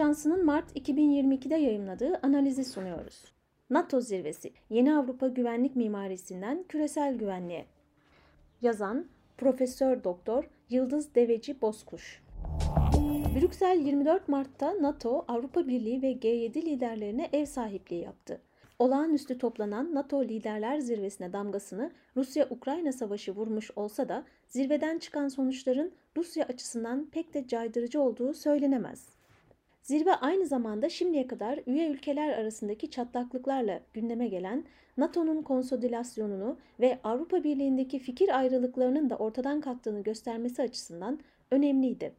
Ajansı'nın Mart 2022'de yayımladığı analizi sunuyoruz. NATO zirvesi, Yeni Avrupa Güvenlik Mimarisinden Küresel Güvenliğe. Yazan Profesör Doktor Yıldız Deveci Bozkuş. Brüksel 24 Mart'ta NATO, Avrupa Birliği ve G7 liderlerine ev sahipliği yaptı. Olağanüstü toplanan NATO Liderler Zirvesi'ne damgasını Rusya-Ukrayna savaşı vurmuş olsa da zirveden çıkan sonuçların Rusya açısından pek de caydırıcı olduğu söylenemez. Zirve aynı zamanda şimdiye kadar üye ülkeler arasındaki çatlaklıklarla gündeme gelen NATO'nun konsolidasyonunu ve Avrupa Birliği'ndeki fikir ayrılıklarının da ortadan kalktığını göstermesi açısından önemliydi.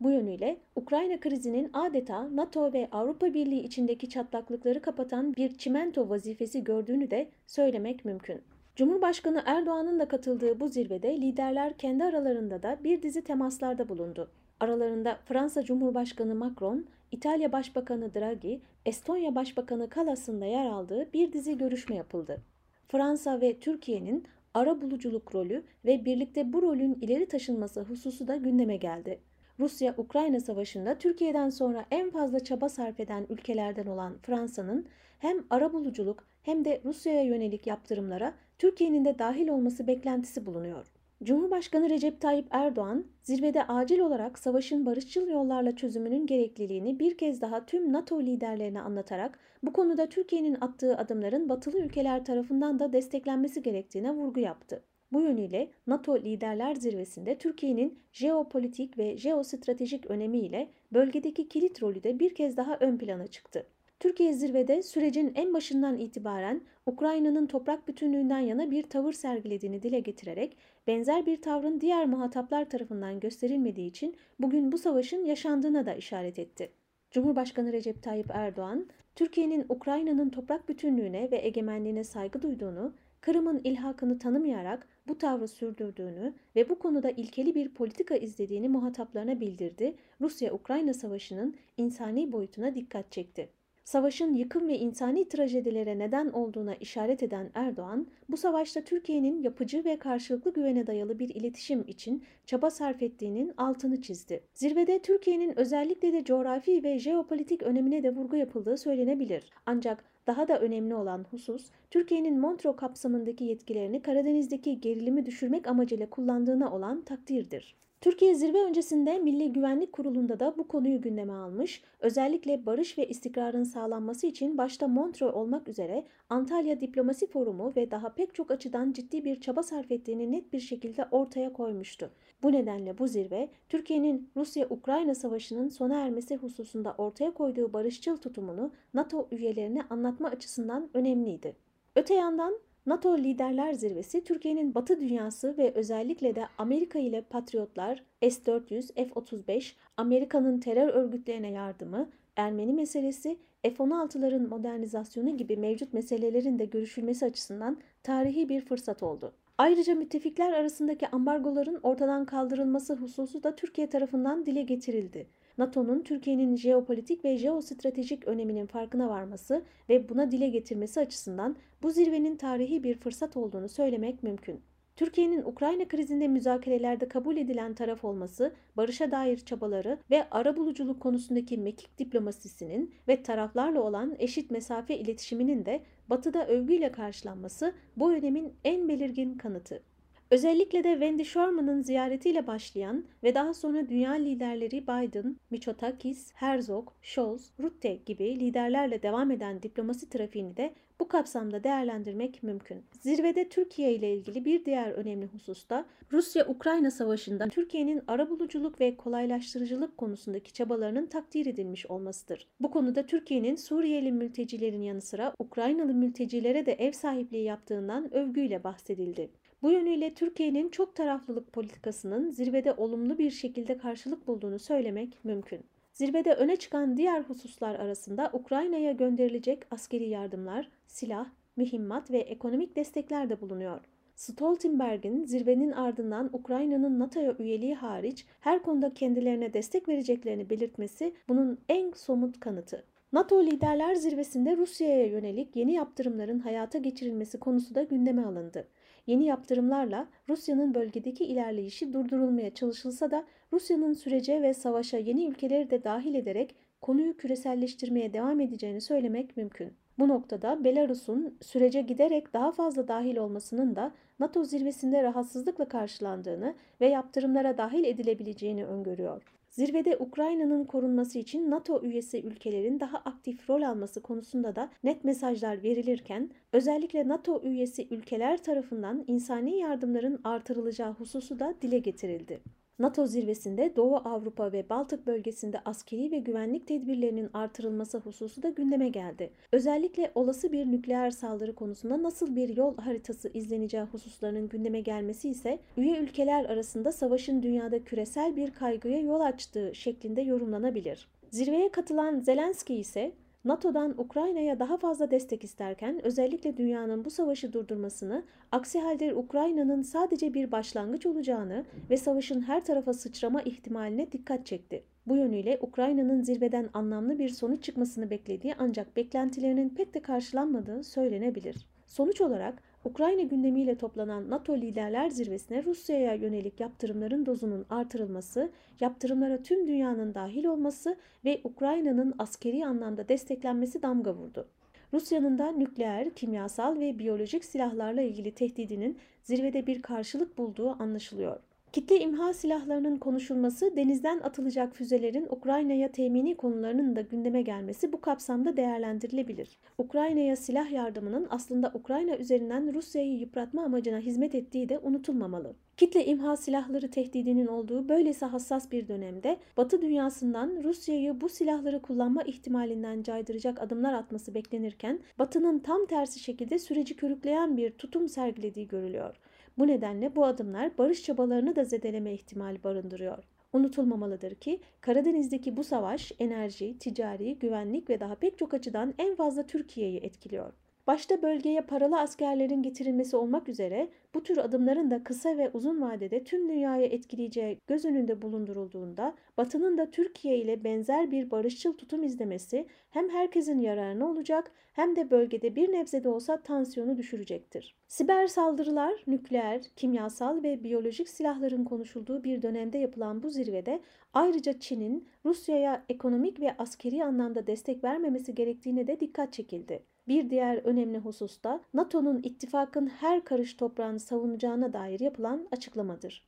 Bu yönüyle Ukrayna krizinin adeta NATO ve Avrupa Birliği içindeki çatlaklıkları kapatan bir çimento vazifesi gördüğünü de söylemek mümkün. Cumhurbaşkanı Erdoğan'ın da katıldığı bu zirvede liderler kendi aralarında da bir dizi temaslarda bulundu. Aralarında Fransa Cumhurbaşkanı Macron, İtalya Başbakanı Draghi, Estonya Başbakanı Kallas'ın da yer aldığı bir dizi görüşme yapıldı. Fransa ve Türkiye'nin ara buluculuk rolü ve birlikte bu rolün ileri taşınması hususu da gündeme geldi. Rusya-Ukrayna savaşında Türkiye'den sonra en fazla çaba sarf eden ülkelerden olan Fransa'nın hem arabuluculuk hem de Rusya'ya yönelik yaptırımlara Türkiye'nin de dahil olması beklentisi bulunuyor. Cumhurbaşkanı Recep Tayyip Erdoğan, zirvede acil olarak savaşın barışçıl yollarla çözümünün gerekliliğini bir kez daha tüm NATO liderlerine anlatarak bu konuda Türkiye'nin attığı adımların batılı ülkeler tarafından da desteklenmesi gerektiğine vurgu yaptı. Bu yönüyle NATO Liderler Zirvesi'nde Türkiye'nin jeopolitik ve jeostratejik önemiyle bölgedeki kilit rolü de bir kez daha ön plana çıktı. Türkiye zirvede sürecin en başından itibaren Ukrayna'nın toprak bütünlüğünden yana bir tavır sergilediğini dile getirerek benzer bir tavrın diğer muhataplar tarafından gösterilmediği için bugün bu savaşın yaşandığına da işaret etti. Cumhurbaşkanı Recep Tayyip Erdoğan, Türkiye'nin Ukrayna'nın toprak bütünlüğüne ve egemenliğine saygı duyduğunu, Kırım'ın ilhakını tanımayarak bu tavrı sürdürdüğünü ve bu konuda ilkeli bir politika izlediğini muhataplarına bildirdi, Rusya-Ukrayna savaşının insani boyutuna dikkat çekti. Savaşın yıkım ve insani trajedilere neden olduğuna işaret eden Erdoğan, bu savaşta Türkiye'nin yapıcı ve karşılıklı güvene dayalı bir iletişim için çaba sarf ettiğinin altını çizdi. Zirvede Türkiye'nin özellikle de coğrafi ve jeopolitik önemine de vurgu yapıldığı söylenebilir. Ancak daha da önemli olan husus, Türkiye'nin Montreux kapsamındaki yetkilerini Karadeniz'deki gerilimi düşürmek amacıyla kullandığına olan takdirdir. Türkiye zirve öncesinde Milli Güvenlik Kurulu'nda da bu konuyu gündeme almış, özellikle barış ve istikrarın sağlanması için başta Montreux olmak üzere Antalya Diplomasi Forumu ve daha pek çok açıdan ciddi bir çaba sarf ettiğini net bir şekilde ortaya koymuştu. Bu nedenle bu zirve, Türkiye'nin Rusya-Ukrayna savaşının sona ermesi hususunda ortaya koyduğu barışçıl tutumunu NATO üyelerine anlatma açısından önemliydi. Öte yandan NATO Liderler Zirvesi Türkiye'nin Batı dünyası ve özellikle de Amerika ile Patriotlar, S-400, F-35, Amerika'nın terör örgütlerine yardımı, Ermeni meselesi, F-16'ların modernizasyonu gibi mevcut meselelerin de görüşülmesi açısından tarihi bir fırsat oldu. Ayrıca müttefikler arasındaki ambargoların ortadan kaldırılması hususu da Türkiye tarafından dile getirildi. NATO'nun Türkiye'nin jeopolitik ve jeostratejik öneminin farkına varması ve buna dile getirmesi açısından bu zirvenin tarihi bir fırsat olduğunu söylemek mümkün. Türkiye'nin Ukrayna krizinde müzakerelerde kabul edilen taraf olması, barışa dair çabaları ve arabuluculuk konusundaki mekik diplomasisinin ve taraflarla olan eşit mesafe iletişiminin de Batı'da övgüyle karşılanması bu önemin en belirgin kanıtı. Özellikle de Wendy Sherman'ın ziyaretiyle başlayan ve daha sonra dünya liderleri Biden, Mitsotakis, Herzog, Scholz, Rutte gibi liderlerle devam eden diplomasi trafiğini de bu kapsamda değerlendirmek mümkün. Zirvede Türkiye ile ilgili bir diğer önemli hususta Rusya-Ukrayna savaşında Türkiye'nin arabuluculuk ve kolaylaştırıcılık konusundaki çabalarının takdir edilmiş olmasıdır. Bu konuda Türkiye'nin Suriyeli mültecilerin yanı sıra Ukraynalı mültecilere de ev sahipliği yaptığından övgüyle bahsedildi. Bu yönüyle Türkiye'nin çok taraflılık politikasının zirvede olumlu bir şekilde karşılık bulduğunu söylemek mümkün. Zirvede öne çıkan diğer hususlar arasında Ukrayna'ya gönderilecek askeri yardımlar, silah, mühimmat ve ekonomik destekler de bulunuyor. Stoltenberg'in zirvenin ardından Ukrayna'nın NATO'ya üyeliği hariç her konuda kendilerine destek vereceklerini belirtmesi bunun en somut kanıtı. NATO Liderler Zirvesi'nde Rusya'ya yönelik yeni yaptırımların hayata geçirilmesi konusu da gündeme alındı. Yeni yaptırımlarla Rusya'nın bölgedeki ilerleyişi durdurulmaya çalışılsa da Rusya'nın sürece ve savaşa yeni ülkeleri de dahil ederek konuyu küreselleştirmeye devam edeceğini söylemek mümkün. Bu noktada Belarus'un sürece giderek daha fazla dahil olmasının da NATO zirvesinde rahatsızlıkla karşılandığını ve yaptırımlara dahil edilebileceğini öngörüyor. Zirvede Ukrayna'nın korunması için NATO üyesi ülkelerin daha aktif rol alması konusunda da net mesajlar verilirken özellikle NATO üyesi ülkeler tarafından insani yardımların artırılacağı hususu da dile getirildi. NATO zirvesinde Doğu Avrupa ve Baltık bölgesinde askeri ve güvenlik tedbirlerinin artırılması hususu da gündeme geldi. Özellikle olası bir nükleer saldırı konusunda nasıl bir yol haritası izleneceği hususlarının gündeme gelmesi ise üye ülkeler arasında savaşın dünyada küresel bir kaygıya yol açtığı şeklinde yorumlanabilir. Zirveye katılan Zelenski ise NATO'dan Ukrayna'ya daha fazla destek isterken özellikle dünyanın bu savaşı durdurmasını, aksi halde Ukrayna'nın sadece bir başlangıç olacağını ve savaşın her tarafa sıçrama ihtimaline dikkat çekti. Bu yönüyle Ukrayna'nın zirveden anlamlı bir sonuç çıkmasını beklediği ancak beklentilerinin pek de karşılanmadığı söylenebilir. Sonuç olarak Ukrayna gündemiyle toplanan NATO liderler zirvesine Rusya'ya yönelik yaptırımların dozunun artırılması, yaptırımlara tüm dünyanın dahil olması ve Ukrayna'nın askeri anlamda desteklenmesi damga vurdu. Rusya'nın da nükleer, kimyasal ve biyolojik silahlarla ilgili tehdidinin zirvede bir karşılık bulduğu anlaşılıyor. Kitle imha silahlarının konuşulması, denizden atılacak füzelerin Ukrayna'ya temini konularının da gündeme gelmesi bu kapsamda değerlendirilebilir. Ukrayna'ya silah yardımının aslında Ukrayna üzerinden Rusya'yı yıpratma amacına hizmet ettiği de unutulmamalı. Kitle imha silahları tehdidinin olduğu böylesi hassas bir dönemde Batı dünyasından Rusya'yı bu silahları kullanma ihtimalinden caydıracak adımlar atması beklenirken Batı'nın tam tersi şekilde süreci körükleyen bir tutum sergilediği görülüyor. Bu nedenle bu adımlar barış çabalarını da zedeleme ihtimali barındırıyor. Unutulmamalıdır ki Karadeniz'deki bu savaş enerji, ticari, güvenlik ve daha pek çok açıdan en fazla Türkiye'yi etkiliyor. Başta bölgeye paralı askerlerin getirilmesi olmak üzere bu tür adımların da kısa ve uzun vadede tüm dünyayı etkileyeceği göz önünde bulundurulduğunda Batı'nın da Türkiye ile benzer bir barışçıl tutum izlemesi hem herkesin yararına olacak hem de bölgede bir nebze de olsa tansiyonu düşürecektir. Siber saldırılar, nükleer, kimyasal ve biyolojik silahların konuşulduğu bir dönemde yapılan bu zirvede ayrıca Çin'in Rusya'ya ekonomik ve askeri anlamda destek vermemesi gerektiğine de dikkat çekildi. Bir diğer önemli husus da NATO'nun ittifakın her karış toprağını savunacağına dair yapılan açıklamadır.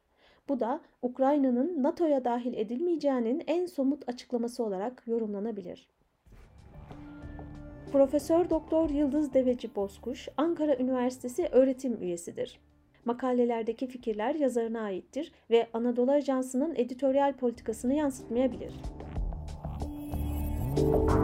Bu da Ukrayna'nın NATO'ya dahil edilmeyeceğinin en somut açıklaması olarak yorumlanabilir. Profesör Doktor Yıldız Deveci Bozkuş, Ankara Üniversitesi öğretim üyesidir. Makalelerdeki fikirler yazarına aittir ve Anadolu Ajansı'nın editoryal politikasını yansıtmayabilir. Müzik